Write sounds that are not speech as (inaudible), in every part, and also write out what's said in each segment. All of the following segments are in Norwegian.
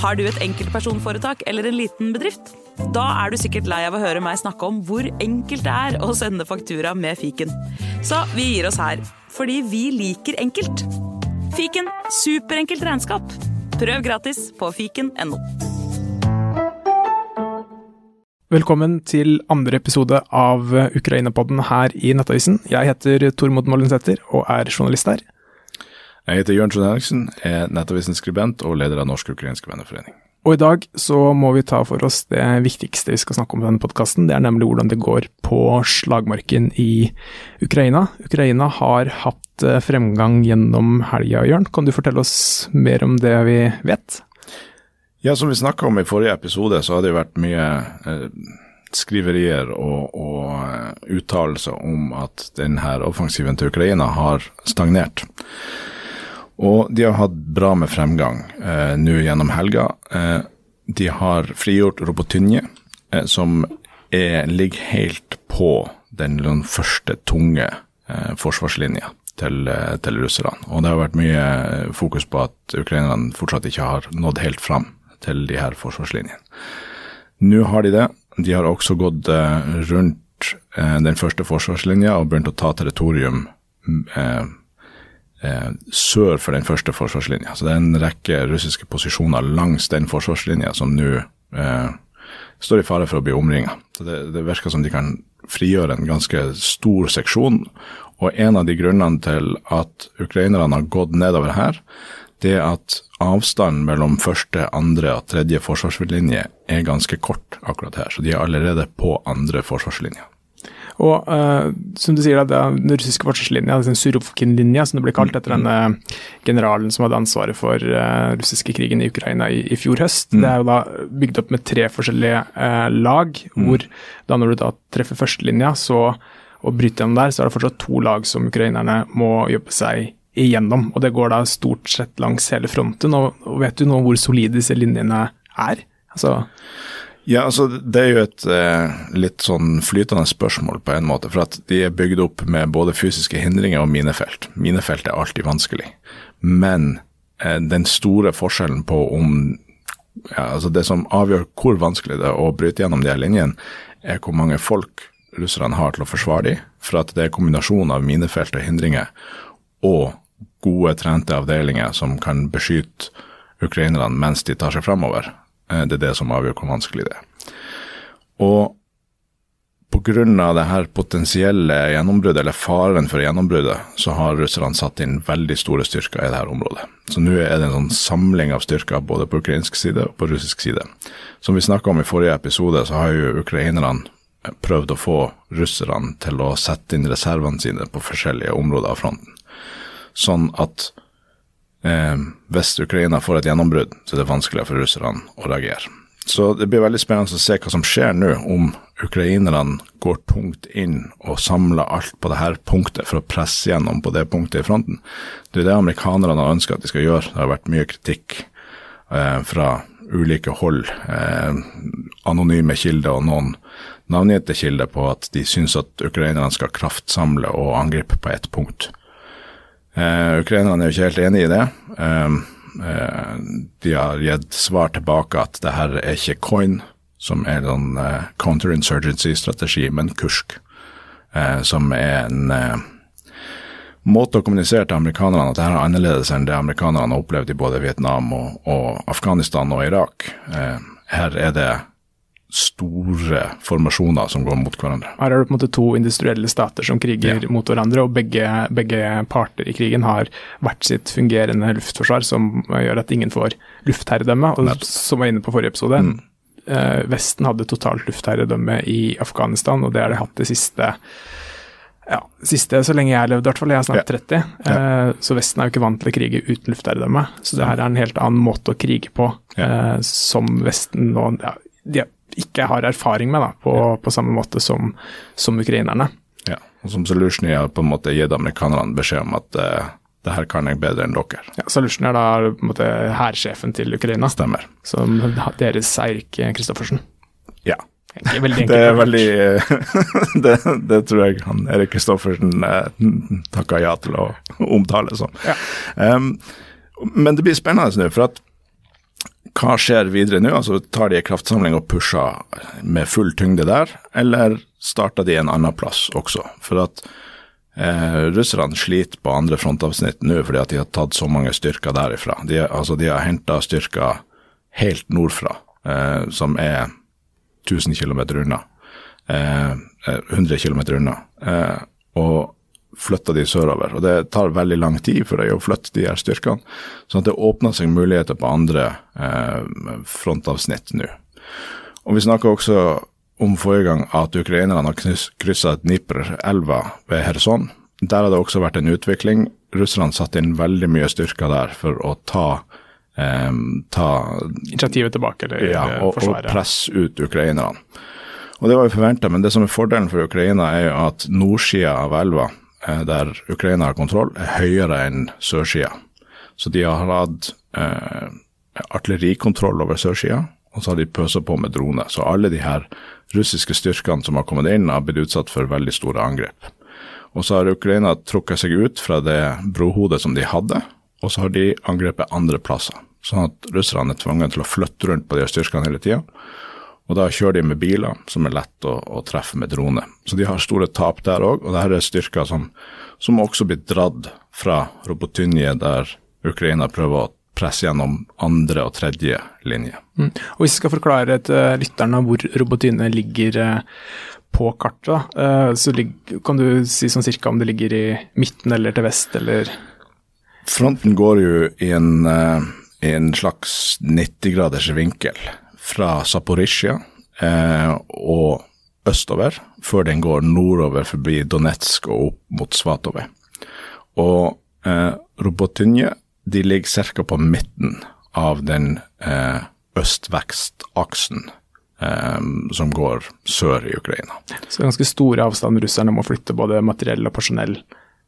Har du et enkeltpersonforetak eller en liten bedrift? Da er du sikkert lei av å høre meg snakke om hvor enkelt det er å sende faktura med fiken. Så vi gir oss her, fordi vi liker enkelt. Fiken superenkelt regnskap. Prøv gratis på fiken.no. Velkommen til andre episode av Ukraina-podden her i Nettavisen. Jeg heter Tormod Mollensæter og er journalist her. Jeg heter Jørn Trond Henriksen, er Nettavisens skribent og leder av Norsk ukrainsk venneforening. Og i dag så må vi ta for oss det viktigste vi skal snakke om i denne podkasten. Det er nemlig hvordan det går på slagmarken i Ukraina. Ukraina har hatt eh, fremgang gjennom helga, Jørn. Kan du fortelle oss mer om det vi vet? Ja, Som vi snakka om i forrige episode, så har det vært mye eh, skriverier og, og uh, uttalelser om at denne offensiven til Ukraina har stagnert. Og de har hatt bra med fremgang eh, nå gjennom helga. Eh, de har frigjort Robotynje, eh, som er, ligger helt på den, den første tunge eh, forsvarslinja til, eh, til russerne. Og det har vært mye fokus på at ukrainerne fortsatt ikke har nådd helt fram til de her forsvarslinjene. Nå har de det. De har også gått eh, rundt den første forsvarslinja og begynt å ta territorium eh, eh, sør for den første forsvarslinja. Så det er en rekke russiske posisjoner langs den forsvarslinja som nå eh, står i fare for å bli omringa. Det, det, virker som de kan frigjøre en ganske stor seksjon. Og en av de grunnene til at ukrainerne har gått nedover her, det er at avstanden mellom første, andre og tredje forsvarslinje er ganske kort akkurat her. Så de er allerede på andre forsvarslinja. Og uh, som du sier, da, den russiske forsvarslinja, den Surovkin-linja, som det ble kalt etter denne generalen som hadde ansvaret for uh, russiske krigen i Ukraina i, i fjor høst, mm. det er jo da bygd opp med tre forskjellige uh, lag, mm. hvor da når du da treffer førstelinja, så og bryter gjennom der, så er det fortsatt to lag som ukrainerne må jobbe seg igjennom. Og det går da stort sett langs hele fronten. Og, og vet du nå hvor solide disse linjene er? Altså ja, altså Det er jo et eh, litt sånn flytende spørsmål på en måte. For at de er bygd opp med både fysiske hindringer og minefelt. Minefelt er alltid vanskelig. Men eh, den store forskjellen på om ja, altså Det som avgjør hvor vanskelig det er å bryte gjennom de her linjene, er hvor mange folk russerne har til å forsvare dem. For at det er kombinasjonen av minefelt og hindringer og gode, trente avdelinger som kan beskytte ukrainerne mens de tar seg framover. Eh, det er det som avgjør hvor vanskelig det er. Og pga. det her potensielle gjennombruddet, eller faren for gjennombruddet, så har russerne satt inn veldig store styrker i dette området. Så nå er det en sånn samling av styrker både på ukrainsk side og på russisk side. Som vi snakka om i forrige episode, så har jo ukrainerne prøvd å få russerne til å sette inn reservene sine på forskjellige områder av fronten. Sånn at eh, hvis Ukraina får et gjennombrudd, så er det vanskeligere for russerne å reagere. Så det blir veldig spennende å se hva som skjer nå, om ukrainerne går tungt inn og samler alt på dette punktet for å presse gjennom på det punktet i fronten. Det er det amerikanerne har ønska at de skal gjøre. Det har vært mye kritikk eh, fra ulike hold, eh, anonyme kilder og noen navngitte kilder på at de syns at ukrainerne skal kraftsamle og angripe på ett punkt. Uh, Ukrainerne er jo ikke helt enig i det. Uh, uh, de har gitt svar tilbake at det her er ikke coin, som er en uh, counterinsurgency-strategi, men Kursk, som er en måte å kommunisere til amerikanerne at det her er annerledes enn det amerikanerne har opplevd i både Vietnam og, og Afghanistan og Irak. her er det store formasjoner som går mot hverandre. Her er det på en måte to industrielle stater som kriger ja. mot hverandre, og begge, begge, parter i krigen har hvert sitt fungerende luftforsvar som gjør at ingen får luftherredømme. Og Nett. som var inne på forrige episode, mm. eh, Vesten hadde totalt luftherredømme i Afghanistan, og det har de hatt det siste ja, siste så lenge jeg har levd, i hvert fall. Jeg er snart 30. Ja. Eh, så Vesten er jo ikke vant til å krige uten luftherredømme. Så det her er en helt annen måte å krige på, eh, som Vesten nå ja, de ikke har erfaring med, da, på, ja. på samme måte som, som, ukrainerne. Ja, og som Solution har på en måte gitt amerikanerne beskjed om at uh, det her kan jeg bedre enn dere. Ja, Solution er da på en måte hærsjefen til Ukraina. Stemmer. Som deres Eirik Kristoffersen. Ja. Det Veldig (laughs) det er veldig (laughs) det, det, tror jeg han Erik Kristoffersen eh, takker ja til å omtale som. Ja. Um, men det blir spennende nå, for at hva skjer videre nå? Altså Tar de en kraftsamling og pusher med full tyngde der, eller starter de en annen plass også? For at eh, russerne sliter på andre frontavsnitt nå fordi at de har tatt så mange styrker derifra. De, altså, de har henta styrker helt nordfra, eh, som er 1000 km unna. Eh, 100 km unna. Eh, og flytta de sørover. Og det tar veldig lang tid for deg å flytte de her styrkene. sånn at det åpner seg muligheter på andre eh, frontavsnitt nå. Og Vi snakka også om forrige gang at ukrainerne har kryssa Dnipr-elva ved Kherson. Der har det også vært en utvikling. Russerne satte inn veldig mye styrker der for å ta, eh, ta Initiativet tilbake, eller ja, og, og presse ut ukrainerne. Og Det var jo forventa, men det som er fordelen for Ukraina, er jo at nordsida av elva Eh, der Ukraina har kontroll, er høyere enn sørsida. Så de har hatt eh, artillerikontroll over sørsida, og så har de pøsa på med droner. Så alle de her russiske styrkene som har kommet inn, har blitt utsatt for veldig store angrep. Og så har Ukraina trukket seg ut fra det brohodet som de hadde, og så har de angrepet andre plasser. Sånn at russerne er tvunget til å flytte rundt på de styrkene hele tida. Og da kjører de med biler som er lett å, å treffe med drone. Så de har store tap der òg, og dette er styrker som, som også blir dratt fra Robotynje, der Ukraina prøver å presse gjennom andre og tredje linje. Mm. Og Hvis vi skal forklare til uh, lytterne hvor Robotynje ligger uh, på kartet, uh, så kan du si sånn cirka om det ligger i midten eller til vest, eller? Fronten går jo i en, i en slags 90 graders vinkel fra Zaporizjzja eh, og østover, før den går nordover forbi Donetsk og opp mot Svatove. Og eh, Robotynje de ligger ca. på midten av den eh, øst-vekst-aksen eh, som går sør i Ukraina. Så ganske store avstander russerne må flytte både materiell og personell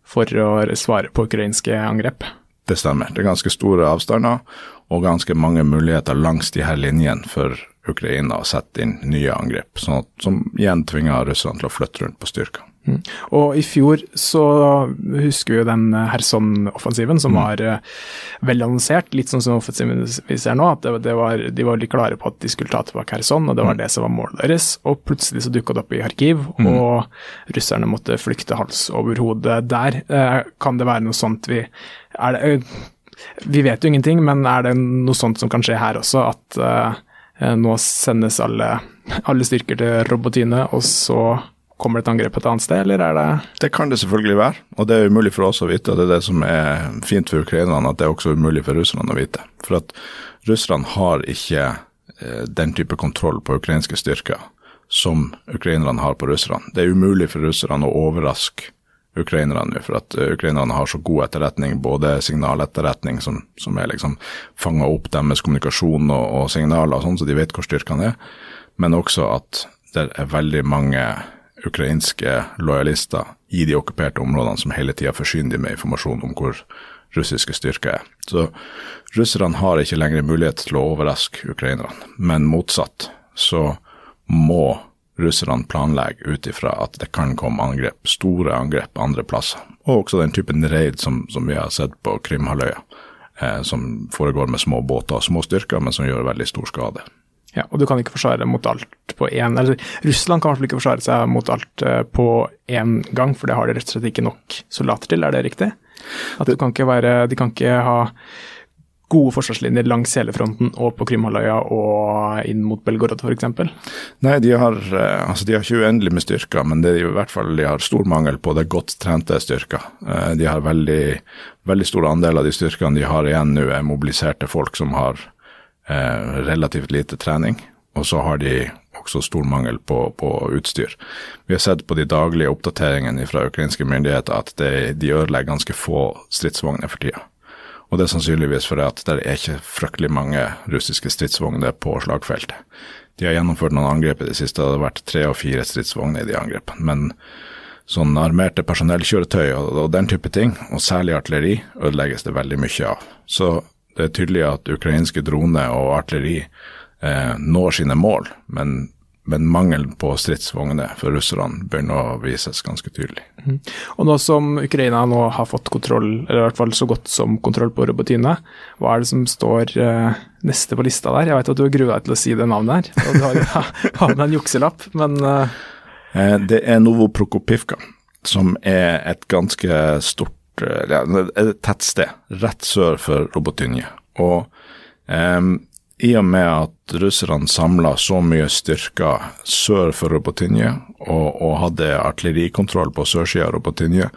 for å svare på ukrainske angrep? Det stemmer. Det er ganske store avstander og ganske mange muligheter langs de her linjene for Ukraina å sette inn nye angrep, sånn at, som igjen tvinger russerne til å flytte rundt på styrkene. Mm. Og I fjor så husker vi jo den Kherson-offensiven som mm. var uh, vel annonsert, litt sånn som offensiven vi ser nå. at det, det var, De var veldig klare på at de skulle ta tilbake Kherson, og det var mm. det som var målet deres. Og plutselig så dukka det opp i Kharkiv, mm. og russerne måtte flykte hals over hodet der. Uh, kan det være noe sånt vi er det, Vi vet jo ingenting, men er det noe sånt som kan skje her også? at nå sendes alle, alle styrker til Robotine, og så Kommer det et angrep et annet sted, eller er det Det kan det selvfølgelig være, og det er umulig for oss å vite. og Det er det som er fint for ukrainerne, at det er også umulig for russerne å vite. For at russerne har ikke eh, den type kontroll på ukrainske styrker som ukrainerne har på russerne. Det er umulig for russerne å overraske ukrainerne for at uh, ukrainerne har så god etterretning, både signaletterretning, som, som er liksom fanga opp deres kommunikasjon og, og signaler, sånn, så de vet hvor styrkene er, men også at det er veldig mange ukrainske lojalister i de okkuperte områdene som hele tida forsyner dem med informasjon om hvor russiske styrker er. Så russerne har ikke lenger mulighet til å overraske ukrainerne, men motsatt så må russerne planlegger ut ifra at det kan komme angrep, store angrep andre plasser. Og også den typen raid som, som vi har sett på Krimhalvøya, eh, som foregår med små båter og små styrker, men som gjør veldig stor skade. Ja, og du kan ikke forsvare mot alt på én eller Russland kan i hvert fall ikke forsvare seg mot alt eh, på én gang, for det har de rett og slett ikke nok soldater til, er det riktig? At det, kan være, De kan ikke ha gode forsvarslinjer langs hele fronten og på Krimhalvøya og inn mot Belgorod f.eks.? Nei, de har, eh, altså de har ikke uendelig med styrker, men det er i hvert fall de har stor mangel på det godt trente styrker. Eh, de har veldig, veldig stor andel av de styrkene de har igjen nå, er mobiliserte folk som har eh, relativt lite trening. Og så har de også stor mangel på, på, utstyr. Vi har sett på de daglige oppdateringene fra ukrainske myndigheter at det, de ødelegger ganske få stridsvogner for tida. Og det er sannsynligvis fordi at det er ikke fryktelig mange russiske stridsvogner på slagfeltet. De har gjennomført noen angrep i det siste, det har vært tre og fire stridsvogner i de angrepene. Men sånn armerte personellkjøretøy og, og, den type ting, og særlig artilleri, ødelegges det veldig mye av. Så det er tydelig at ukrainske droner og artilleri eh, når sine mål, men men mangelen på stridsvogner for russerne begynner å vises ganske tydelig. Mm. Og nå som Ukraina nå har fått kontroll, eller i hvert fall så godt som kontroll på Robotyne, hva er det som står uh, neste på lista der? Jeg vet at du har grua deg til å si det navnet her, og du har, har (laughs) med en jukselapp, men uh... Det er Novo Prokopivka, som er et ganske stort ja, et tettsted rett sør for Robotynje. Og um, i og med at russerne samla så mye styrker sør for Robotinje og, og, hadde artillerikontroll på sørsida av Robotinje,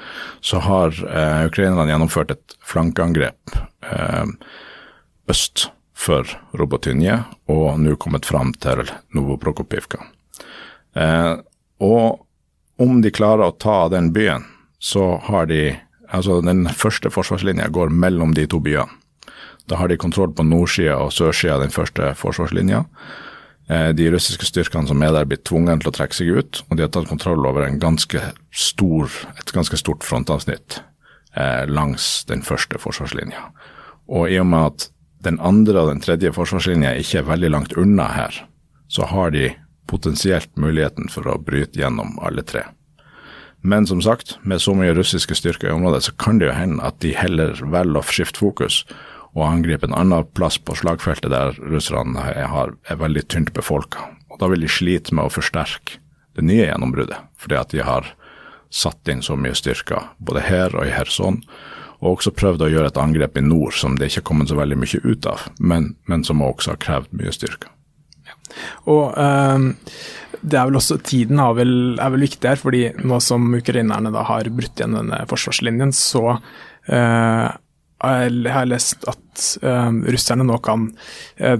så har eh, ukrainerne gjennomført et flankeangrep eh, øst for Robotinje og nå kommet fram til Novoprokopivka. Eh, og om de klarer å ta den byen, så har de Altså, den første forsvarslinja går mellom de to byene. Da har de kontroll på nordsida og sørsida av den første forsvarslinja. Eh, de russiske styrkene som er der, blir tvunget til å trekke seg ut, og de har tatt kontroll over ganske stor, et ganske stort frontavsnitt eh, langs den første forsvarslinja. Og i og med at den andre og den tredje forsvarslinja ikke er veldig langt unna her, så har de potensielt muligheten for å bryte gjennom alle tre. Men som sagt, med så mye russiske styrker i området, så kan det jo hende at de heller velger å skifte fokus og angripe en annen plass på slagfeltet der russerne er, er veldig tynt befolka. Og da vil de slite med å forsterke det nye gjennombruddet, fordi at de har satt inn så mye styrker både her og i Kherson. Og også prøvd å gjøre et angrep i nord som det ikke har kommet så veldig mye ut av, men, men som også har krevd mye styrker. Og um, det er vel også, Tiden er vel, er vel viktig her, fordi nå som ukrainerne da har brutt igjen denne forsvarslinjen, så uh, jeg har lest at uh, russerne nå kan, uh,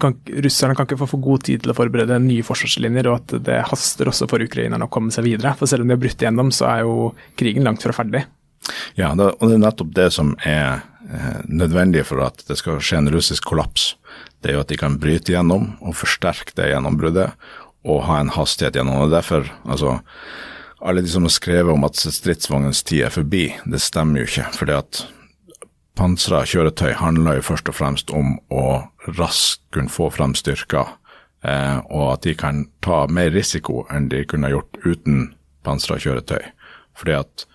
kan, Russerne kan ikke få for god tid til å forberede nye forsvarslinjer, og at det haster også for ukrainerne å komme seg videre. For selv om de har brutt igjennom, så er jo krigen langt fra ferdig. Ja, og det er nettopp det som er eh, nødvendig for at det skal skje en russisk kollaps. Det er jo at de kan bryte gjennom og forsterke det gjennombruddet og ha en hastighet gjennom det. Derfor, altså alle de som har skrevet om at stridsvognens tid er forbi, det stemmer jo ikke. fordi at pansra kjøretøy handler jo først og fremst om å raskt kunne få frem styrker, eh, og at de kan ta mer risiko enn de kunne gjort uten pansra kjøretøy. Fordi at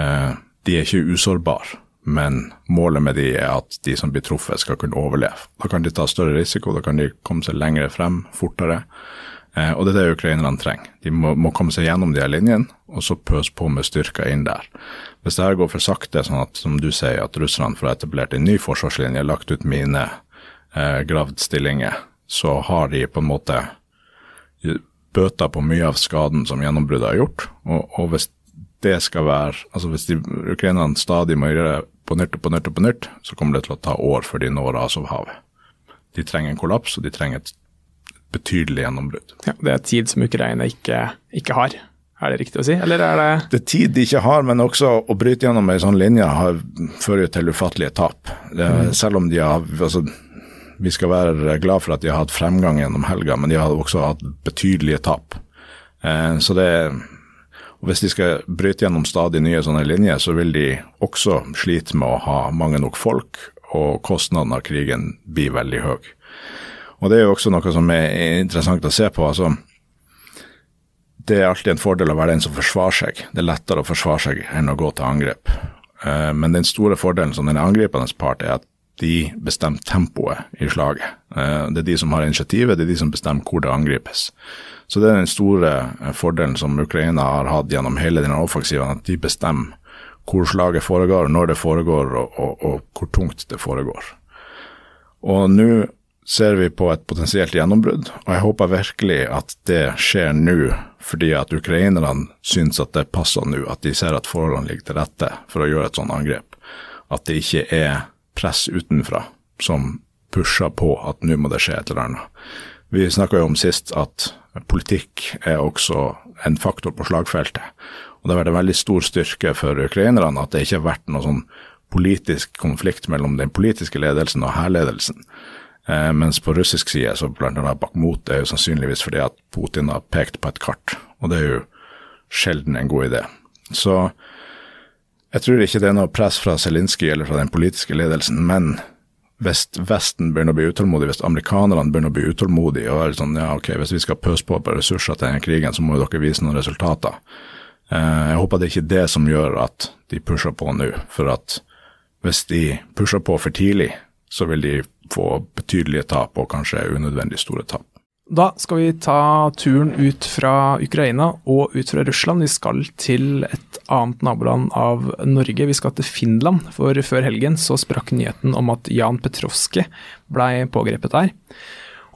eh, de er ikke usårbare, men målet med de er at de som blir truffet, skal kunne overleve. Da kan de ta større risiko, da kan de komme seg lengre frem, fortere. Eh, og det er det ukrainerne trenger. De må, må, komme seg gjennom de her linjene, og så pøse på med styrker inn der. Hvis det her går for sakte, sånn at som du sier, at russerne får etablert en ny forsvarslinje, lagt ut mine, eh, gravd stillinger, så har de på en måte bøta på mye av skaden som gjennombruddet har gjort. Og, og, hvis det skal være Altså hvis de, ukrainerne stadig må gjøre det på nytt og på nytt og på nytt, så kommer det til å ta år før de når Azovhavet. De trenger en kollaps, og de trenger et betydelig gjennombrudd. Ja, det er tid som Ukraina ikke, ikke har. Er det riktig å si, eller er det Det er tid de ikke har, men også å bryte gjennom ei sånn linje har, fører til ufattelige tap. Det, mm. Selv om de har altså, Vi skal være glad for at de har hatt fremgang gjennom helga, men de har også hatt betydelige tap. Eh, så det og Hvis de skal bryte gjennom stadig nye sånne linjer, så vil de også slite med å ha mange nok folk, og kostnaden av krigen blir veldig høy. Og Det er jo også noe som er interessant å se på. altså det er alltid en fordel å være den som forsvarer seg. Det er lettere å forsvare seg enn å gå til angrep. Eh, men den store fordelen som den angripende part er at de bestemmer tempoet i slaget. Eh, det er de som har initiativet, det er de som bestemmer hvor det angripes. Så det er den store eh, fordelen som Ukraina har hatt gjennom hele denne offensiven, at de bestemmer hvor slaget foregår, når det foregår og, og, og hvor tungt det foregår. Og nå ser vi på et potensielt gjennombrudd, og jeg håper virkelig at det skjer nå, fordi at ukrainerne syns at det passer nå, at de ser at forholdene ligger til rette for å gjøre et sånt angrep. At det ikke er press utenfra som pusher på at nå må det skje et eller annet. Vi snakka jo om sist at politikk er også en faktor på slagfeltet. Og det har vært en veldig stor styrke for ukrainerne at det ikke har vært noen sånn politisk konflikt mellom den politiske ledelsen og hærledelsen. Eh, mens på russisk side, så blant annet Bakhmut, er jo sannsynligvis fordi at Putin har pekt på et kart, og det er jo sjelden en god idé. Så jeg tror ikke det er noe press fra Zelinskyj eller fra den politiske ledelsen, men hvis Vesten begynner å bli utålmodig, hvis amerikanerne begynner å bli utålmodige og er sånn, ja ok, hvis vi skal pøse på på ressurser til denne krigen, så må jo dere vise noen resultater. Eh, jeg håper det er ikke det som gjør at de pusher på nå. For at hvis de pusher på for tidlig, så vil de få betydelige tap og kanskje unødvendig store tap. Da skal vi ta turen ut fra Ukraina og ut fra Russland. Vi skal til et annet naboland av Norge. Vi skal til Finland, for før helgen så sprakk nyheten om at Jan Petrovskij blei pågrepet der.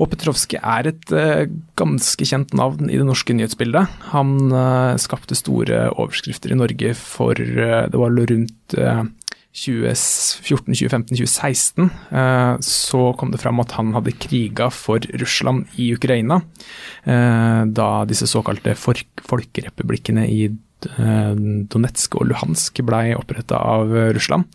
Og Petrovskij er et uh, ganske kjent navn i det norske nyhetsbildet. Han uh, skapte store overskrifter i Norge for uh, det var rundt 2014, 2015, 2016 så kom det fram at han hadde kriga for Russland i Ukraina. Eh, da disse såkalte folkerepublikkene i eh, Donetsk og Luhansk blei oppretta av Russland.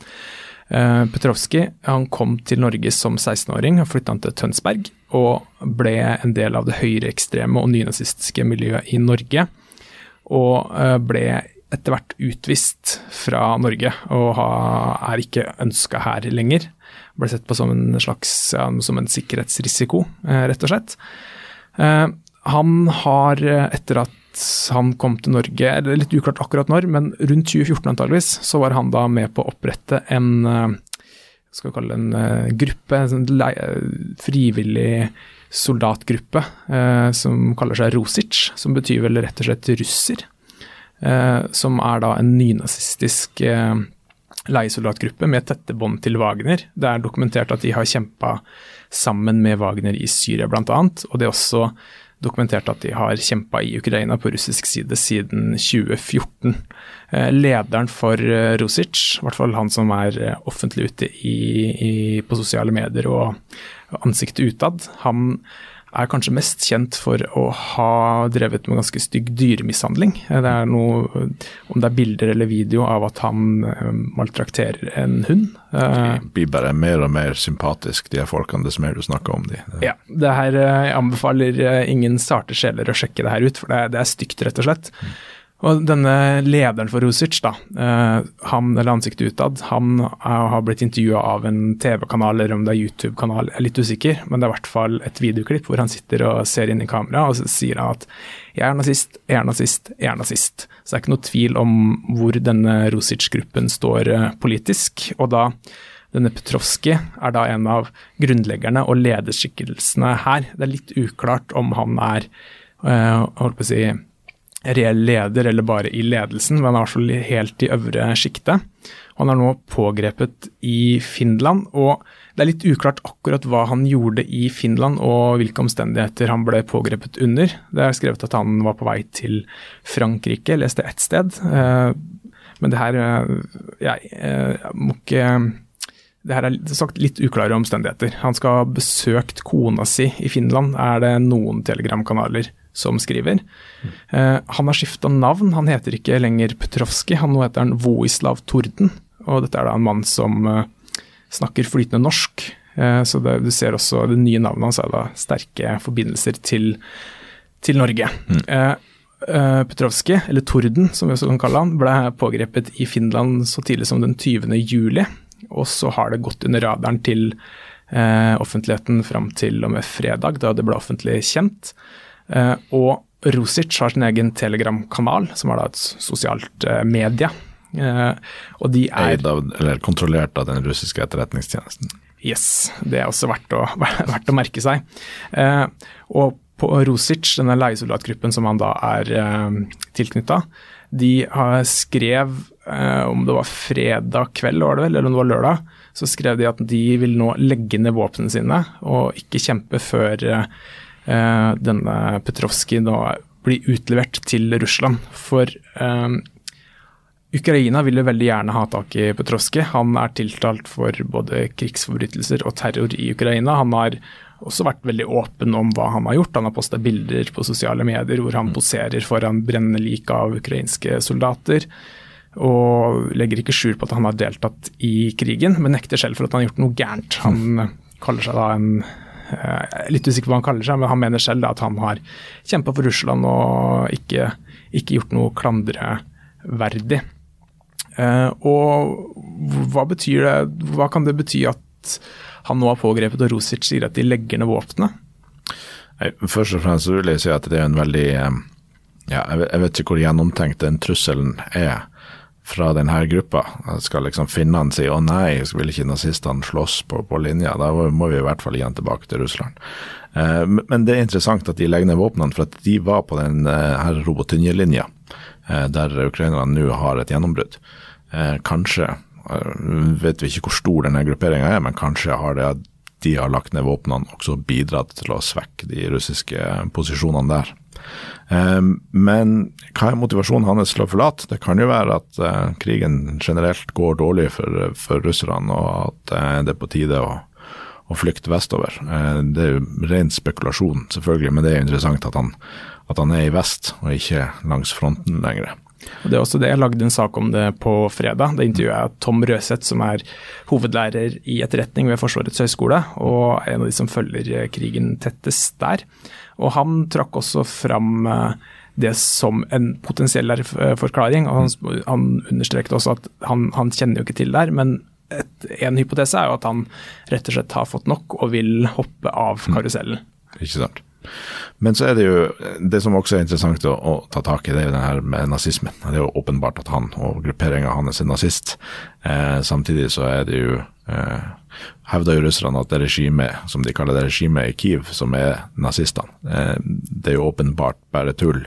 Eh, Petrovskij kom til Norge som 16-åring, flytta til Tønsberg og ble en del av det høyreekstreme og nynazistiske miljøet i Norge. Og ble etter hvert utvist fra Norge og er ikke ønska her lenger. Ble sett på som en slags ja, som en sikkerhetsrisiko, eh, rett og slett. Eh, han har, etter at han kom til Norge, eller litt uklart akkurat når, men rundt 2014 antageligvis, så var han da med på å opprette en eh, skal vi kalle det en gruppe, en sånn frivillig soldatgruppe som kaller seg Rosic, som betyr vel rett og slett russer. Eh, som er da en nynazistisk eh, leiesoldatgruppe med tette bånd til Wagner. Det er dokumentert at de har kjempa sammen med Wagner i Syria bl.a. Og det er også dokumentert at de har kjempa i Ukraina på russisk side siden 2014. Eh, lederen for Rosic, i hvert fall han som er offentlig ute i, i, på sosiale medier og ansiktet utad, han er kanskje mest kjent for å ha drevet med ganske stygg dyremishandling. Det er noe, Om det er bilder eller video av at han eh, maltrakterer en hund. De blir bare mer og mer sympatisk, de folkene, dess mer du snakker om de. Ja, det her, eh, Jeg anbefaler eh, ingen sarte sjeler å sjekke det her ut, for det, det er stygt, rett og slett. Mm. Og denne lederen for Rusic, da, eh, han, eller ansiktet utad, han har blitt intervjua av en TV-kanal eller om det er YouTube-kanal, jeg er litt usikker, men det er i hvert fall et videoklipp hvor han sitter og ser inn i kamera og så sier han at jeg er nazist, jeg er nazist, jeg er nazist. Så det er ikke noe tvil om hvor denne Rusic-gruppen står eh, politisk. Og da denne Petrovskij er da en av grunnleggerne og lederskikkelsene her. Det er litt uklart om han er øh, holdt på å si, reell leder, eller bare i ledelsen, men er altså helt i øvre sjiktet. Han er nå pågrepet i Finland, og det er litt uklart akkurat hva han gjorde i Finland og hvilke omstendigheter han ble pågrepet under. Det er skrevet at han var på vei til Frankrike, leste ett sted. Eh, men det her eh, Jeg, jeg eh, må ikke det her er sagt litt uklare omstendigheter. Han skal ha besøkt kona si i Finland, er det noen telegramkanaler som skriver. Uh, han har skifta navn, han heter ikke lenger Petrovskij, han nå heter han Voislav Torden. Og dette er da en mann som uh, snakker flytende norsk. Uh, så det, du ser også det nye navnet hans er da sterke forbindelser til, til Norge. Mm. Petrovskij, eller Torden som vi også kan kalle han, ble pågrepet i Finland så tidlig som den 20. juli. Og så har det gått under radaren til offentligheten fram til og med fredag, da det ble offentlig kjent. Eh, og Rosic har sin egen Telegram-kanal, som er da et sosialt eh, medie. Eh, og de er Eid av, eller kontrollert av den russiske etterretningstjenesten. Yes, det er også verdt å, (laughs) verdt å merke seg. og på Rosic, denne leiesoldatgruppen som han da er tilknytta, de skrev, om det var fredag kveld var det vel, eller om det var lørdag, så skrev de at de vil nå legge ned våpnene sine og ikke kjempe før Eh, denne Petrovskij da blir utlevert til Russland. For um, Ukraina vil jo veldig gjerne ha tak i Petrovskij. Han er tiltalt for både krigsforbrytelser og terror i Ukraina. Han har også vært veldig åpen om hva han har gjort. Han har posta bilder på sosiale medier hvor han poserer foran brennende lik av ukrainske soldater. Og legger ikke skjul på at han har deltatt i krigen, men nekter selv for at han har gjort noe gærent. Han kaller seg da en Eh, litt usikker på hva han kaller seg, men han mener selv at han har kjempa for Russland og ikke, ikke gjort noe klandreverdig. Uh, og hva betyr det Hva kan det bety at han nå har pågrepet, og Rosic sier at de legger ned våpnene? Først og fremst vil jeg si at det er en veldig eh, ja, Jeg vet ikke hvor gjennomtenkt den trusselen er fra denne gruppa. Skal liksom finnene si å nei, vil ikke nazistene slåss på, på, linja? Da må vi i hvert fall igjen tilbake til Russland. Eh, men det er interessant at de legger ned våpnene, for at de var på den eh, her Robotinje-linja, eh, der ukrainerne nå har et gjennombrudd. Eh, kanskje, eh, vet vi ikke hvor stor denne grupperinga er, men kanskje har det at de har lagt ned våpnene også bidratt til å svekke de russiske posisjonene der. Ehm, men hva er motivasjonen hans til å forlate? Det kan jo være at uh, krigen generelt går dårlig for, for russerne, og at uh, det er på tide å, å flykte vestover. Uh, det er jo ren spekulasjon, selvfølgelig, men det er interessant at han, at han er i vest og ikke langs fronten lenger. Det er også det. Jeg lagde en sak om det på fredag. Da intervjuet jeg Tom Røseth, som er hovedlærer i etterretning ved Forsvarets høgskole, og en av de som følger krigen tettest der. Og han trakk også fram eh, det som en potensiell forklaring. og Han, han understreket også at han, han, kjenner jo ikke til det her, men et, en hypotese er jo at han rett og slett har fått nok og vil hoppe av mm. karusellen. Mm. Ikke sant. Men så er det jo det som også er interessant å, å ta tak i, det er jo den her med nazismen. Det er jo åpenbart at han og grupperinga hans er nazist. Eh, samtidig så er det jo eh, hevder jo russerne at det regimet, som de kaller det regimet i Kiev, som er nazistene, eh, det er jo åpenbart bare tull.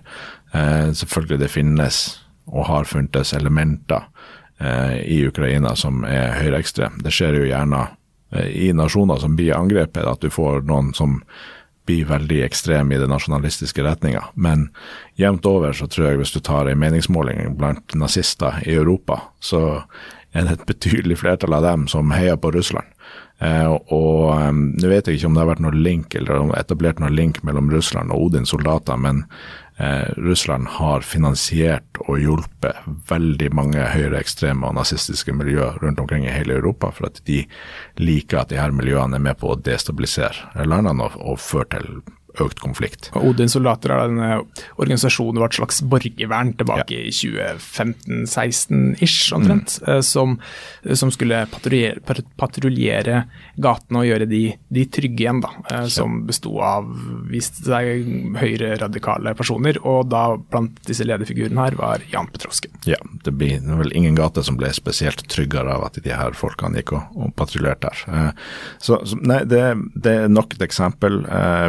Eh, selvfølgelig det finnes og har funtes elementer eh, i Ukraina som er høyreekstreme. Det skjer jo gjerne eh, i nasjoner som blir angrepet, at du får noen som blir veldig ekstrem i den nasjonalistiske retninga. Men jevnt over så tror jeg hvis du tar en meningsmåling blant nazister i Europa, så er det et betydelig flertall av dem som heier på Russland. Eh, og um, Nå vet jeg ikke om det har vært noen link eller etablert noen link mellom Russland og Odins soldater, men eh, Russland har finansiert og hjulpet veldig mange høyreekstreme og nazistiske miljøer rundt omkring i hele Europa, for at de liker at de her miljøene er med på å destabilisere landene og, og føre til økt konflikt. Og Odins soldater er denne organisasjonen var et slags borgervern tilbake ja. i 2015-16-ish omtrent, mm. Eh, som, som, skulle patruljere, gatene og gjøre de, de trygge igjen. da, eh, Som besto av viste seg høyreradikale personer, og da blant disse lederfigurene her var Jan Petrovskij. Ja, det blir vel ingen gate som ble spesielt tryggere av at de her folkene gikk og, og patruljerte her. Eh, så, så nei, det, det, er nok et eksempel.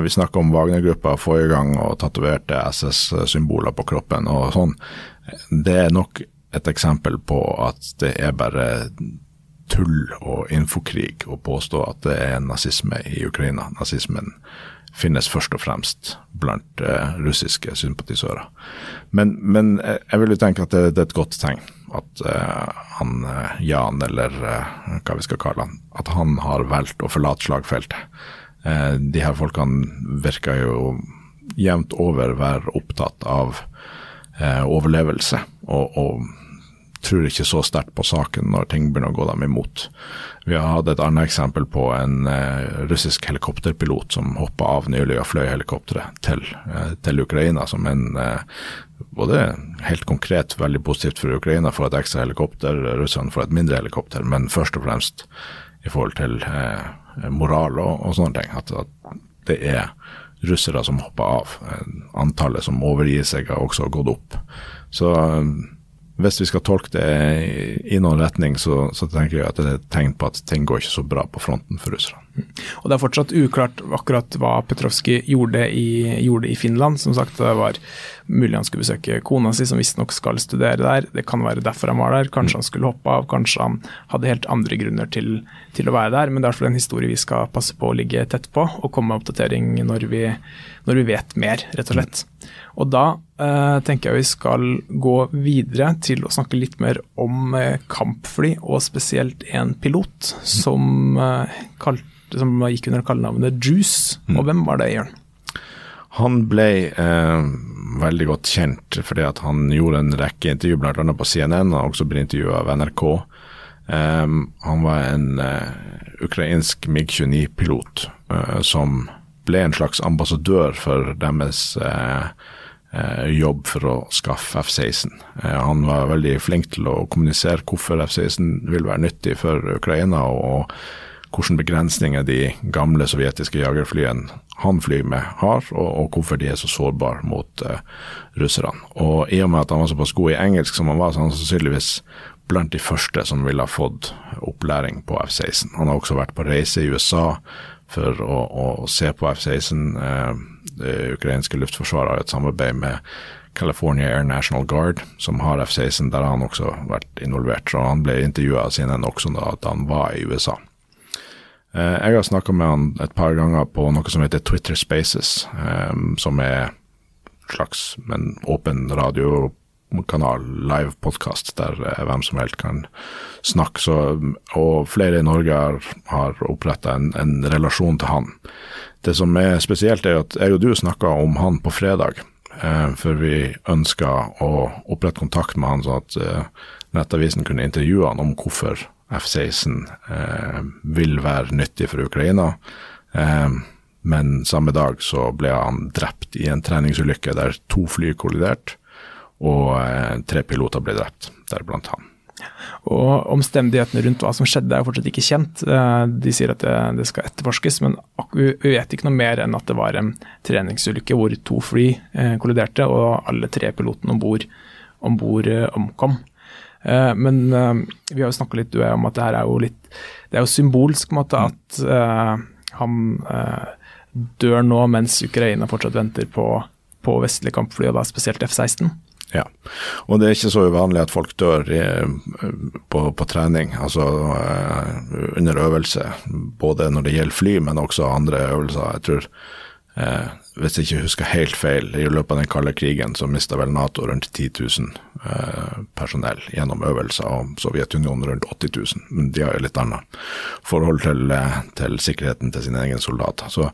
Vi snakker om Wagner-gruppa forrige gang og tatoverte SS-symboler på kroppen og sånn, det er nok et eksempel på at det er bare tull og infokrig å påstå at det er nazisme i Ukraina. Nazismen finnes først og fremst blant eh, russiske sympatisører. Men, men, jeg vil jo tenke at det, det er et godt tegn at eh, han uh, Jan, eller hva vi skal kalle han, at han har valgt å forlate slagfeltet. Eh, de her folkene virker jo jevnt over være opptatt av eh, overlevelse, og, og, tror ikke så sterkt på saken når ting begynner å gå dem imot. Vi har hatt et annet eksempel på en eh, russisk helikopterpilot som hoppa av nylig og fløy helikopteret til, eh, til, Ukraina, som en eh, både helt konkret veldig positivt for Ukraina for et ekstra helikopter, russerne får et mindre helikopter, men først og fremst i forhold til eh, moral og, og sånne ting. At, at, det er russere som hopper av. Antallet som overgir seg har også gått opp. Så hvis vi skal tolke det i noen retning, så, så, tenker jeg at det er et tegn på at ting går ikke så bra på fronten for russerne. Og Det er fortsatt uklart akkurat hva Petrovskij gjorde, gjorde, i Finland. Som sagt, det var mulig han skulle besøke kona si, som visstnok skal studere der. Det kan være derfor han var der. Kanskje han skulle hoppe av, kanskje han hadde helt andre grunner til, til å være der. Men det er i hvert fall en historie vi skal passe på å ligge tett på, og komme med oppdatering når vi, når vi vet mer, rett og slett. Og da eh, tenker jeg vi skal gå videre til å snakke litt mer om eh, kampfly, og spesielt en pilot som, eh, kalt, som gikk under kallenavnet Juice. Og mm. hvem var det, Jørn? Han ble eh, veldig godt kjent fordi at han gjorde en rekke intervjuer bl.a. på CNN, og også ble intervjua av NRK. Um, han var en uh, ukrainsk MiG-29-pilot uh, som ble en slags ambassadør for deres uh, Eh, jobb for å skaffe F-16. Eh, han var veldig flink til å kommunisere hvorfor F-16 vil være nyttig for Ukraina, og hvilke begrensninger de gamle sovjetiske jagerflyene han flyr med, har, og hvorfor de er så sårbare mot uh, russerne. Og I og med at han var såpass god i engelsk som han var, så han sannsynligvis blant de første som ville ha fått opplæring på F-16. Han har også vært på reise i USA for å, å se på F-16. Eh, det ukrainske luftforsvaret har et samarbeid med California Air National Guard, som har F-16. Der har han også vært involvert. så Han ble intervjua av CNN også da han var i USA. Eh, jeg har snakka med han et par ganger på noe som heter Twitter Spaces, eh, som er slags men åpen radiokanal, live podkast, der eh, hvem som helst kan snakke. Så, og flere i Norge har, har oppretta en, en, relasjon til han. Det som er spesielt, er at jeg og du snakka om han på fredag, for vi ønska å opprette kontakt med han, sånn at Nettavisen kunne intervjue han om hvorfor F-16 eh, vil være nyttig for Ukraina. Eh, men samme dag så ble han drept i en treningsulykke der to fly kolliderte, og eh, tre piloter ble drept, deriblant han. Og Omstendighetene rundt hva som skjedde er jo fortsatt ikke kjent. Eh, de sier at det, det skal etterforskes, men vi vet ikke noe mer enn at det var en treningsulykke hvor to fly eh, kolliderte og alle tre pilotene om bord omkom. Men vi har jo snakka litt om at det her er jo litt Det er jo symbolsk på en måte at han dør nå mens Ukraina fortsatt venter på, på vestlige kampfly, og da spesielt F-16. Ja, og det er ikke så uvanlig at folk dør i, på, på, trening, altså under øvelse. Både når det gjelder fly, men også andre øvelser. Jeg tror Eh, hvis jeg ikke husker helt feil, i løpet av den kalde krigen så mista vel Nato rundt 10 000 eh, personell gjennom øvelser, og Sovjetunionen rundt 80 000. Men de har jo litt annet forhold til, eh, til sikkerheten til sine egne soldater. Så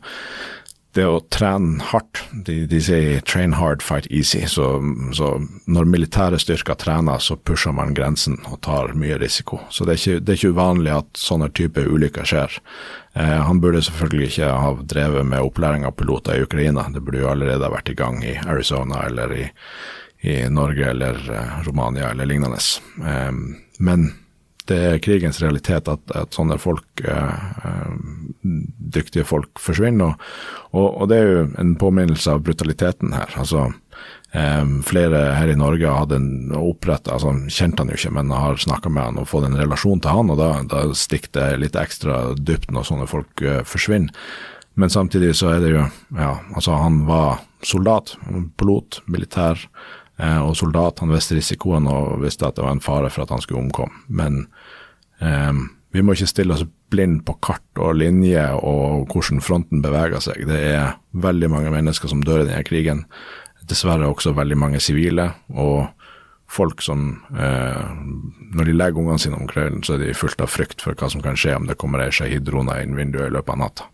det å trene hardt De, de sier 'train hard, fight easy'. Så, så, når militære styrker trener, så pusher man grensen og tar mye risiko. Så det er ikke, det er ikke uvanlig at sånne typer ulykker skjer. Eh, han burde selvfølgelig ikke ha drevet med opplæring av piloter i Ukraina. Det burde jo allerede vært i gang i Arizona eller i, i Norge eller eh, Romania eller lignende. Eh, men det er krigens realitet at, at sånne folk, eh, eh, dyktige folk, forsvinner. Og, og, det er jo en påminnelse av brutaliteten her. Altså, eh, flere her i Norge hadde opprettet, altså kjente han jo ikke, men har snakka med han og fått en relasjon til han, og da, da stikker det litt ekstra dypt når sånne folk eh, forsvinner. Men samtidig så er det jo, ja, altså han var soldat, pilot, militær og soldat. Han visste risikoen og visste at det var en fare for at han skulle omkomme. Men eh, vi må ikke stille oss blind på kart og linje og hvordan fronten beveger seg. Det er veldig mange mennesker som dør i denne krigen. Dessverre også veldig mange sivile. og folk som eh, Når de legger ungene sine om kvelden, så er de fullt av frykt for hva som kan skje om det kommer ei shahid-drone inn vinduet i løpet av natta.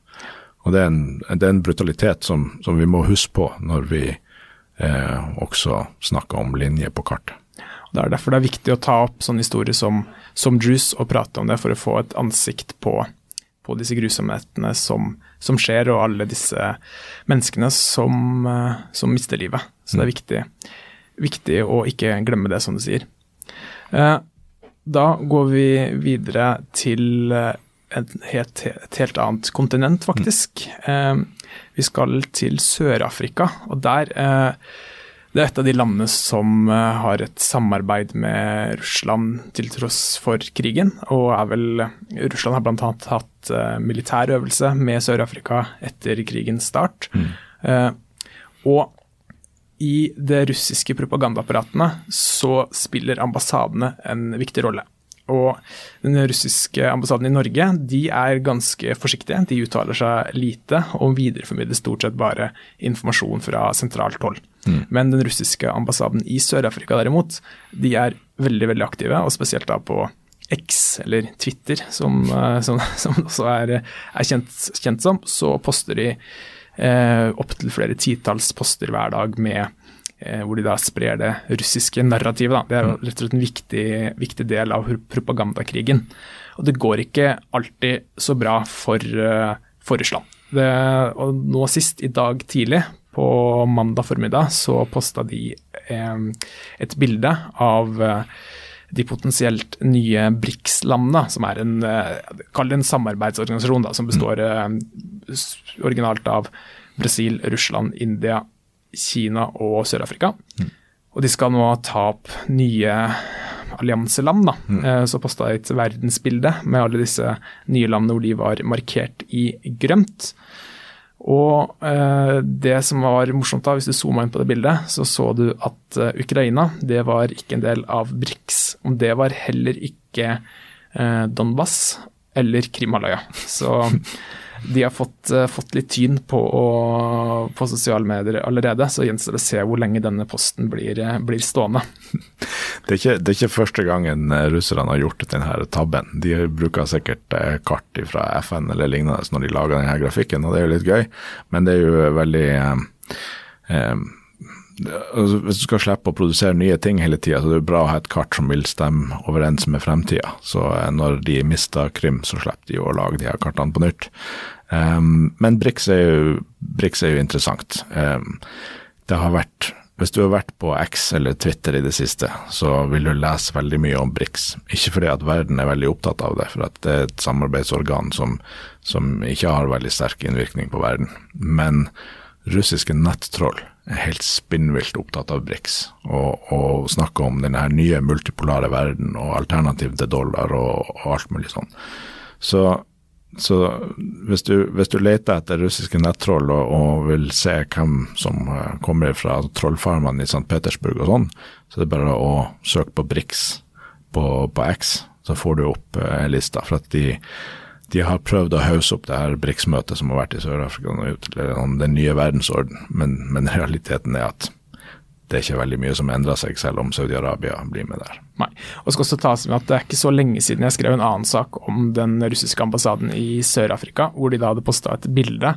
Og Det er en, det er en brutalitet som, som, vi må huske på når vi eh, også snakke om linjer på kartet. Det er derfor det er viktig å ta opp sånne historier som, som Juice og prate om det, for å få et ansikt på, på disse grusomhetene som, som, skjer, og alle disse menneskene som, eh, som mister livet. Så det er mm. viktig, viktig, å ikke glemme det, som du sier. Eh, da går vi videre til eh, et helt, et helt annet kontinent, faktisk. Mm. Vi skal til Sør-Afrika, og der eh, det er et av de landene som eh, har et samarbeid med Russland til tross for krigen. Og er vel Russland har bl.a. hatt eh, militær øvelse med Sør-Afrika etter krigens start. Mm. Uh, og i det russiske propagandaapparatene så spiller ambassadene en viktig rolle. Og den russiske ambassaden i Norge de er ganske forsiktige. De uttaler seg lite og videreformidler stort sett bare informasjon fra sentralt hold. Mm. Men den russiske ambassaden i Sør-Afrika derimot, de er veldig veldig aktive, og spesielt da på X, eller Twitter, som, eh, som, (laughs) som også er, er kjent, kjent, som, så poster de eh, opptil flere titalls poster hver dag med hvor de da sprer det russiske narrativet. Da. Det er jo mm. rett og slett en viktig, viktig del av propagandakrigen. Og det går ikke alltid så bra for, eh, for Russland. Det, og nå sist, i dag tidlig, på mandag formiddag, så posta de eh, et bilde av de potensielt nye BRICS-landene, som er en, kall det en samarbeidsorganisasjon da, som består originalt av Brasil, Russland, India, Kina og Sør-Afrika. Mm. Og de skal nå ta opp nye allianseland. da, mm. Så posta jeg et verdensbilde med alle disse nye landene hvor de var markert i grønt. Og eh, det som var morsomt da, hvis du zooma inn på det bildet, så så du at uh, Ukraina det var ikke en del av BRICS. Og det var heller ikke eh, Donbas eller Krimhalvøya. Så (laughs) de har fått, uh, fått litt tyn på, på, sosiale medier allerede, så gjenstår det å se hvor lenge denne posten blir, uh, blir stående. (laughs) Det er, ikke, det er, ikke, første gangen eh, russerne har gjort denne tabben. De bruker sikkert kart fra FN eller lignende når de lager denne grafikken, og det er jo litt gøy, men det er jo veldig eh, altså, Hvis du skal slippe å produsere nye ting hele tida, så er det bra å ha et kart som vil stemme overens med fremtida. Så når de mister Krim, så slipper de å lage de her kartene på nytt. Um, men BRICS er, jo, BRICS er jo interessant. Um, det har vært hvis du har vært på X eller Twitter i det siste, så vil du lese veldig mye om BRICS. Ikke fordi at verden er veldig opptatt av det, for at det er et samarbeidsorgan som, som ikke har veldig sterk innvirkning på verden. Men russiske nettroll helt spinnvilt opptatt av BRICS, og, og snakker om denne nye multipolare verden og alternativ til dollar og, og alt mulig sånn. Så så hvis du, hvis du, leter etter russiske nettroll og, og, vil se hvem som uh, kommer fra trollfarmene i St. Petersburg og sånn, så det er bare å søke på BRICS på, på X, så får du opp eh, lista. For at de, de, har prøvd å hausse opp det her BRICS-møtet som har vært i Sør-Afrika, om den nye verdensorden, men, men (laughs) realiteten er at det er ikke veldig mye som endrer seg, selv om Saudi-Arabia blir med der. Nei. Og skal også tas med at Det er ikke så lenge siden jeg skrev en annen sak om den russiske ambassaden i Sør-Afrika, hvor de da hadde posta et bilde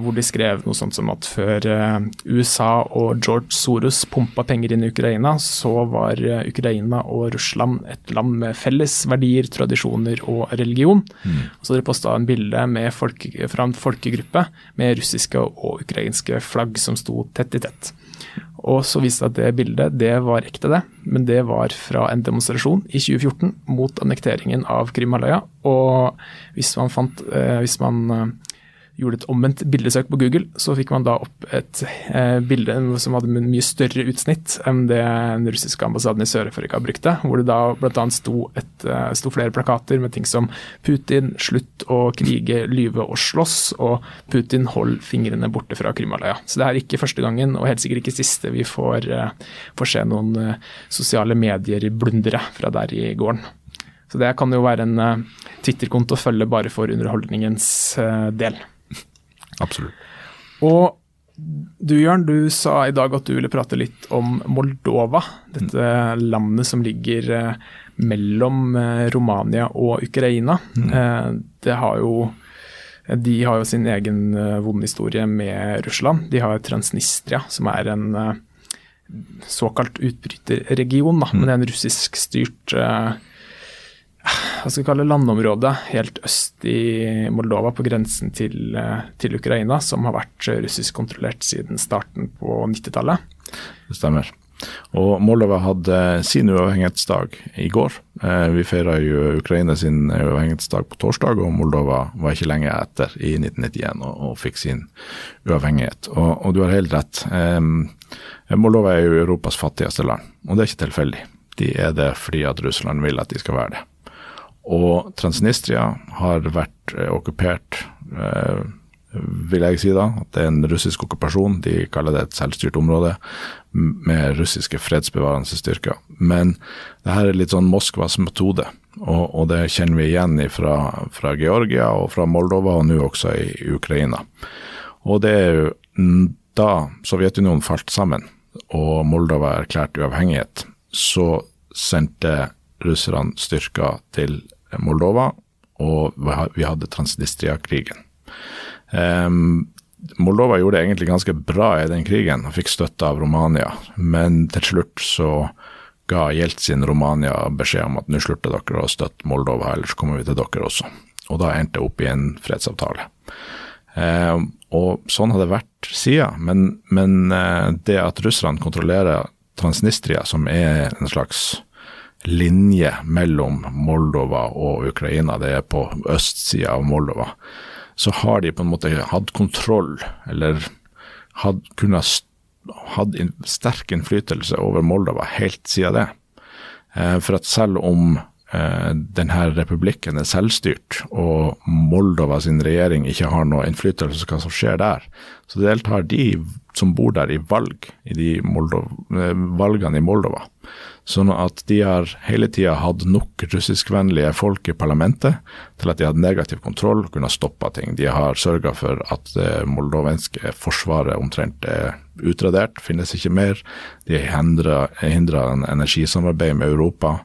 hvor de skrev noe sånt som at før eh, USA og George Soros pumpa penger inn i Ukraina, så var eh, Ukraina og Russland et land med felles verdier, tradisjoner og religion. Mm. Så dere posta en bilde folk, fra en folkegruppe med russiske og ukrainske flagg som sto tett i tett. Og så viste det at det bildet, det var ekte, det. Men det var fra en demonstrasjon i 2014 mot annekteringen av Krimhalvøya. Og hvis man fant eh, Hvis man eh, gjorde et omvendt bildesøk på Google, så fikk man da opp et eh, bilde som hadde mye større utsnitt enn det den russiske ambassaden i Sør-Afrika brukte. Hvor det da bl.a. Sto, eh, sto flere plakater med ting som 'Putin, slutt å krige, lyve og slåss', og 'Putin, hold fingrene borte fra Krimhalvøya'. Så det er ikke første gangen, og helt sikkert ikke siste, vi får, eh, får se noen eh, sosiale medier-blundere fra der i gården. Så det kan jo være en Twitter-konto å følge bare for underholdningens del. Absolutt. Og du Jørn, du sa i dag at du ville prate litt om Moldova. Dette mm. landet som ligger eh, mellom eh, Romania og Ukraina. Mm. Eh, det har jo de har jo sin egen vonde historie med Russland. De har Transnistria, som er en såkalt utbryterregion, da, mm. men det er en russiskstyrt hva skal vi kalle landområdet helt øst i Moldova, på grensen til, eh, til Ukraina, som har vært russisk kontrollert siden starten på 90-tallet. Det stemmer. Og Moldova hadde sin uavhengighetsdag i går. Eh, vi feira jo Ukraina sin uavhengighetsdag på torsdag, og Moldova var ikke lenge etter, i 1991, og, og fikk sin uavhengighet. Og, og, du har helt rett. Eh, Moldova er jo Europas fattigste land, og det er ikke tilfeldig. De er det fordi at Russland vil at de skal være det. Og Transnistria har vært eh, okkupert, eh, vil jeg si da. At det er en russisk okkupasjon. De kaller det et selvstyrt område med russiske fredsbevarende styrker. Men det her er litt sånn Moskvas metode, og, og det kjenner vi igjen fra, fra Georgia og fra Moldova, og nå også i Ukraina. Og det er jo da Sovjetunionen falt sammen og Moldova erklærte uavhengighet, så sendte russerne styrker til Moldova, og vi hadde Transnistria-krigen. Um, Moldova gjorde det egentlig ganske bra i den krigen og fikk støtte av Romania, men til slutt så ga Jeltsin Romania beskjed om at nå slutter dere å støtte Moldova, ellers kommer vi til dere også. Og da endte det opp i en fredsavtale. Eh, og sånn har det vært siden, men, men eh, det at russerne kontrollerer Transnistria, som er en slags linje mellom Moldova og Ukraina, det er på østsida av Moldova, så har de på en måte hatt kontroll, eller had, kunne hatt sterk innflytelse over Moldova helt siden det. Eh, for at selv om eh, denne republikken er selvstyrt, og Moldova sin regjering ikke har noe innflytelse på hva som skjer der, så deltar de som bor der i valg i de Moldova, eh, valgene i Moldova. Sånn at de har hele tida hatt nok russiskvennlige folk i parlamentet til at de hadde negativ kontroll og kunne stoppa ting. De har sørga for at det moldovenske forsvaret omtrent er utradert, finnes ikke mer. De har hindra energisamarbeid med Europa.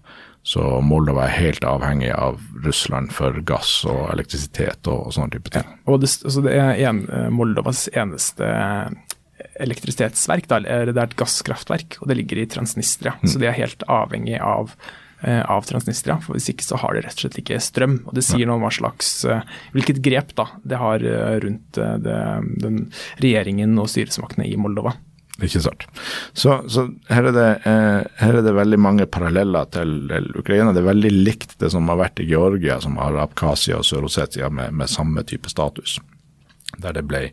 Så Moldova er helt avhengig av Russland for gass og elektrisitet og, og sånne type ting. Ja, og det, altså det er en, Moldovas eneste elektrisitetsverk. Da, det er et gasskraftverk, og det ligger i Transnistria. Mm. Så de er helt avhengig av, eh, av Transnistria. for Hvis ikke så har de rett og slett ikke strøm. og Det sier noe om hva slags, eh, hvilket grep da, det har eh, rundt det, den regjeringen og styresmaktene i Moldova. Ikke sant. Så, så her, er det, eh, her, er det, veldig mange paralleller til, til, Ukraina. Det er veldig likt det som har vært i Georgia, som har Abkhasia og Sør-Ossetia med, med, samme type status. Der det ble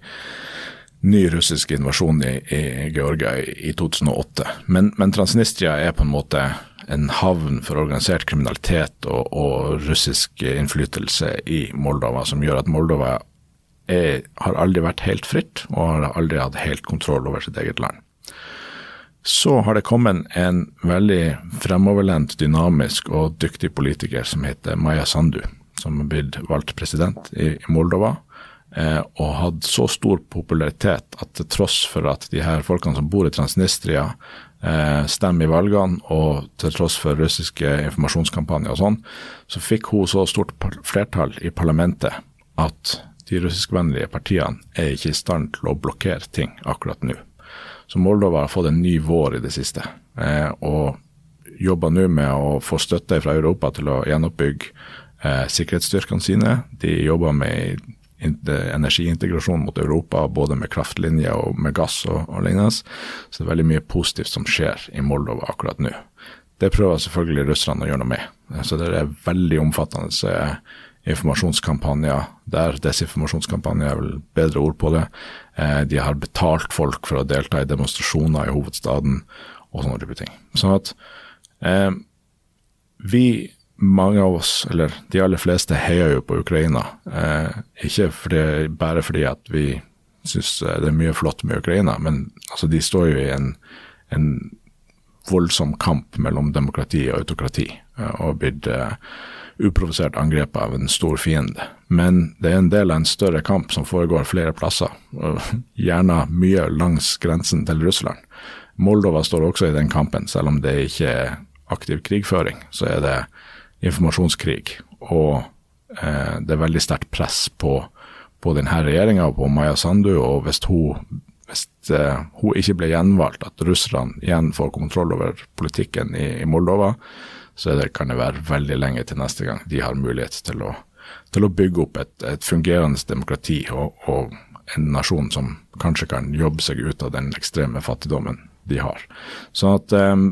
ny russisk invasjon i, i Georgia i, i 2008. Men, men, Transnistria er på en måte en havn for organisert kriminalitet og, og russisk innflytelse i Moldova, som gjør at Moldova er, har aldri vært helt fritt og har aldri hatt helt kontroll over sitt eget land. Så har det kommet en veldig fremoverlent, dynamisk og dyktig politiker som heter Maya Sandu, som er blitt valgt president i Moldova og hadde så stor popularitet at til tross for at de her folkene som bor i Transnistria eh, stemmer i valgene, og til tross for russiske informasjonskampanjer og sånn, så fikk hun så stort flertall i parlamentet at de russiskvennlige partiene er ikke i stand til å blokkere ting akkurat nå. Så Moldova har fått en ny vår i det siste, eh, og jobber nå med å få støtte fra Europa til å gjenoppbygge eh, sikkerhetsstyrkene sine. De jobber med energiintegrasjon mot Europa, både med kraftlinjer og med gass og, og lignende. Så det er veldig mye positivt som skjer i Moldova akkurat nå. Det prøver selvfølgelig russerne å gjøre noe med. Så det er veldig omfattende eh, informasjonskampanjer der. Desinformasjonskampanjer er vel bedre ord på det. Eh, de har betalt folk for å delta i demonstrasjoner i hovedstaden og sånne type ting. Sånn at eh, vi mange av oss, eller de aller fleste, heier jo på Ukraina. Eh, ikke fordi, bare fordi at vi syns eh, det er mye flott med Ukraina, men altså, de står jo i en, en voldsom kamp mellom demokrati og autokrati, eh, og blitt eh, uprovosert angrepet av en stor fiende. Men det er en del av en større kamp som foregår flere plasser, gjerne mye langs grensen til Russland. Moldova står også i den kampen, selv om det ikke er aktiv krigføring. Så er det informasjonskrig. Og eh, det er veldig sterkt press på, på denne regjeringa og på Maya Sandu. Og hvis hun, hvis, eh, hun ikke blir gjenvalgt, at russerne igjen får kontroll over politikken i, i Moldova, så det, kan det være veldig lenge til neste gang de har mulighet til å, til å bygge opp et, et fungerende demokrati og, og, en nasjon som kanskje kan jobbe seg ut av den ekstreme fattigdommen de har. Sånn at um,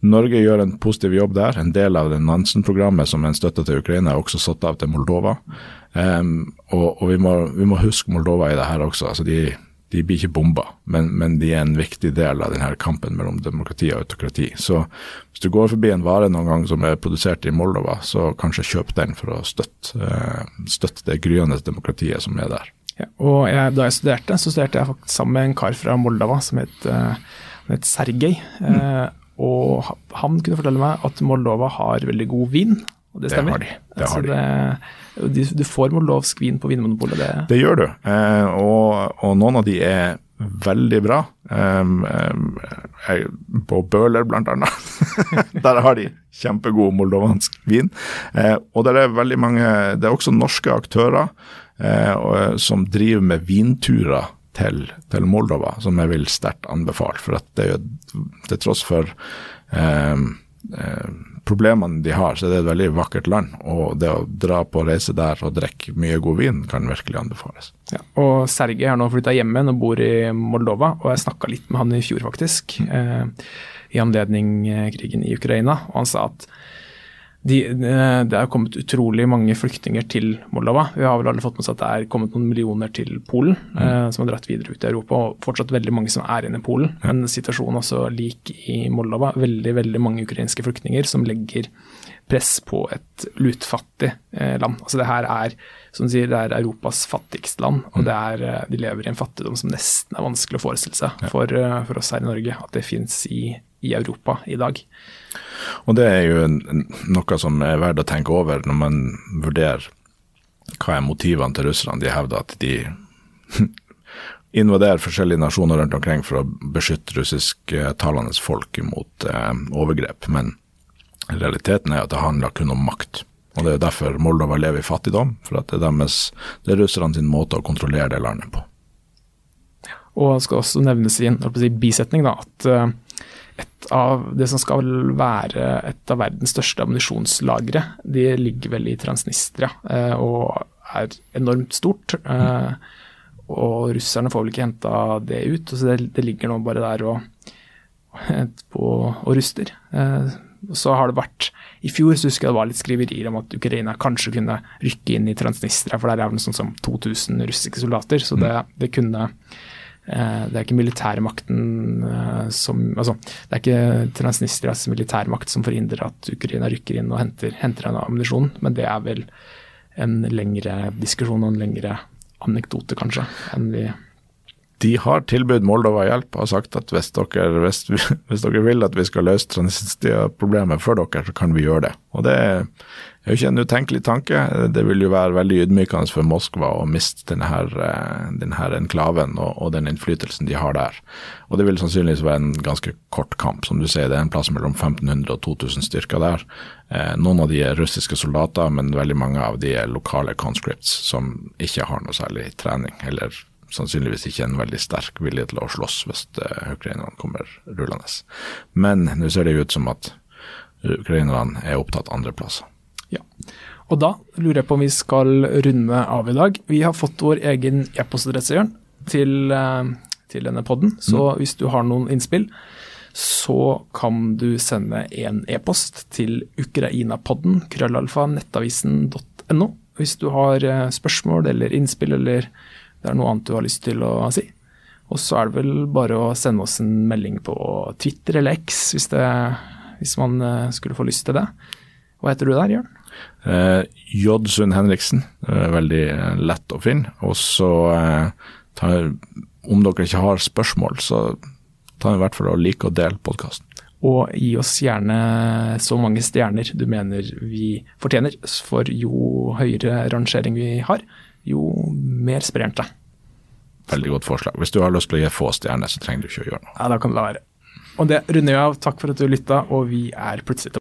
Norge gjør en positiv jobb der. En del av det Nansen-programmet som en støtte til Ukraina, er også satt av til Moldova. Um, og, og vi, må, vi, må, huske Moldova i det her også. altså De, de blir ikke bomba, men, men, de er en viktig del av denne kampen mellom demokrati og autokrati. Så hvis du går forbi en vare noen gang som er produsert i Moldova, så kanskje kjøp den for å støtte, uh, støtte det gryende demokratiet som er der. Ja, og jeg, Da jeg studerte, så studerte jeg faktisk sammen med en kar fra Moldova som het, uh, het Sergej. Mm. Og han kunne fortelle meg at Moldova har veldig god vin. Og det stemmer. Det har de. Det har altså det, du får moldovsk vin på Vinmonopolet. Det, det gjør du, eh, og, og, noen av de er veldig bra. Um, um, på Bøhler bl.a. (laughs) Der har de kjempegod moldovansk vin. Eh, og det er veldig mange Det er også norske aktører eh, som driver med vinturer til, til, Moldova, som jeg vil sterkt anbefale. For at det er jo til tross for eh, eh, problemene de har, så er det et veldig vakkert land. Og det å dra på reise der og drikke mye god vin kan virkelig anbefales. Ja, og Sergej har nå flytta hjem igjen og bor i Moldova, og jeg snakka litt med han i fjor, faktisk. Eh, I anledning eh, krigen i Ukraina. Og han sa at de, eh, det er kommet utrolig mange flyktninger til Moldova. Vi har vel alle fått med oss at det er kommet noen millioner til Polen, mm. eh, som har dratt videre ut i Europa. Og fortsatt veldig mange som er inne i Polen. Men situasjonen er også lik i Moldova. Veldig, veldig mange ukrainske flyktninger som legger press på et lutfattig eh, land. Altså det her er som du sier, det er Europas fattigste land, og det er, eh, de lever i en fattigdom som nesten er vanskelig å forestille seg for, eh, for oss her i Norge. At det finnes i, i Europa i dag. Og det er jo noe som er verdt å tenke over når man vurderer hva er motivene til russerne. De hevder at de (laughs) invaderer forskjellige nasjoner rundt omkring for å beskytte russisktalende folk mot eh, overgrep. Men realiteten er at det handler kun om makt. Og Det er derfor Moldova lever i fattigdom, for at det er, deres, det er russerne sin måte å kontrollere det landet på. Og det skal også nevnes i en bisetning da, at uh, et av det som skal være et av verdens største ammunisjonslagre, de ligger vel i Transnistria uh, og er enormt stort. Uh, og russerne får vel ikke henta det ut, så det, det, ligger nå bare der og, på, og ruster. så har det vært i fjor så husker jeg det var litt skriverier om at Ukraina kanskje kunne rykke inn i Transnistria, for der er noe sånn som 2000 russiske soldater. Så det, det kunne eh, det er ikke militærmakten eh, som altså, Det er ikke Transnistrias militærmakt som forhindrer at Ukraina rykker inn og henter, henter en ammunisjon, men det er vel en lengre diskusjon og en lengre anekdote, kanskje, enn vi de har tilbudt Moldova hjelp og har sagt at hvis dere, hvis, (laughs) hvis dere vil at vi skal løse transittiproblemet for dere, så kan vi gjøre det. Og Det er jo ikke en utenkelig tanke. Det vil jo være veldig ydmykende for Moskva å miste denne, denne enklaven og, og, den innflytelsen de har der. Og Det vil sannsynligvis være en ganske kort kamp. Som du sier, det er en plass mellom 1500 og 2000 styrker der. Eh, noen av de er russiske soldater, men veldig mange av de er lokale conscripts som ikke har noe særlig trening eller sannsynligvis ikke en veldig sterk vilje til å slåss hvis uh, ukrainerne kommer rullende. Men nå ser det ut som at ukrainerne er opptatt andre plasser. Og da lurer jeg på om vi skal runde av i dag. Vi har fått vår egen e-postadresse, Jørn, til, uh, til, denne podden. Så mm. hvis du har noen innspill, så kan du sende en e-post til ukrainapodden, krøllalfa, nettavisen.no. Hvis du har uh, spørsmål eller innspill eller det er noe annet du har lyst til å si. Og så er det vel bare å sende oss en melding på Twitter eller X hvis, det, hvis man eh, skulle få lyst til det. Hva heter du der, Jørn? Eh, J. Sund Henriksen. Eh, veldig lett å finne. Og så eh, tar, om dere ikke har spørsmål, så ta i hvert fall og like og del podkasten. Og gi oss gjerne så mange stjerner du mener vi fortjener, for jo høyere rangering vi har, jo mer sprer seg. Veldig godt forslag. Hvis du har lyst til å gi få stjerner, så trenger du ikke å gjøre noe. Ja, da kan det la være. Og det runder vi av. Takk for at du lytta, og vi er plutselig tilbake.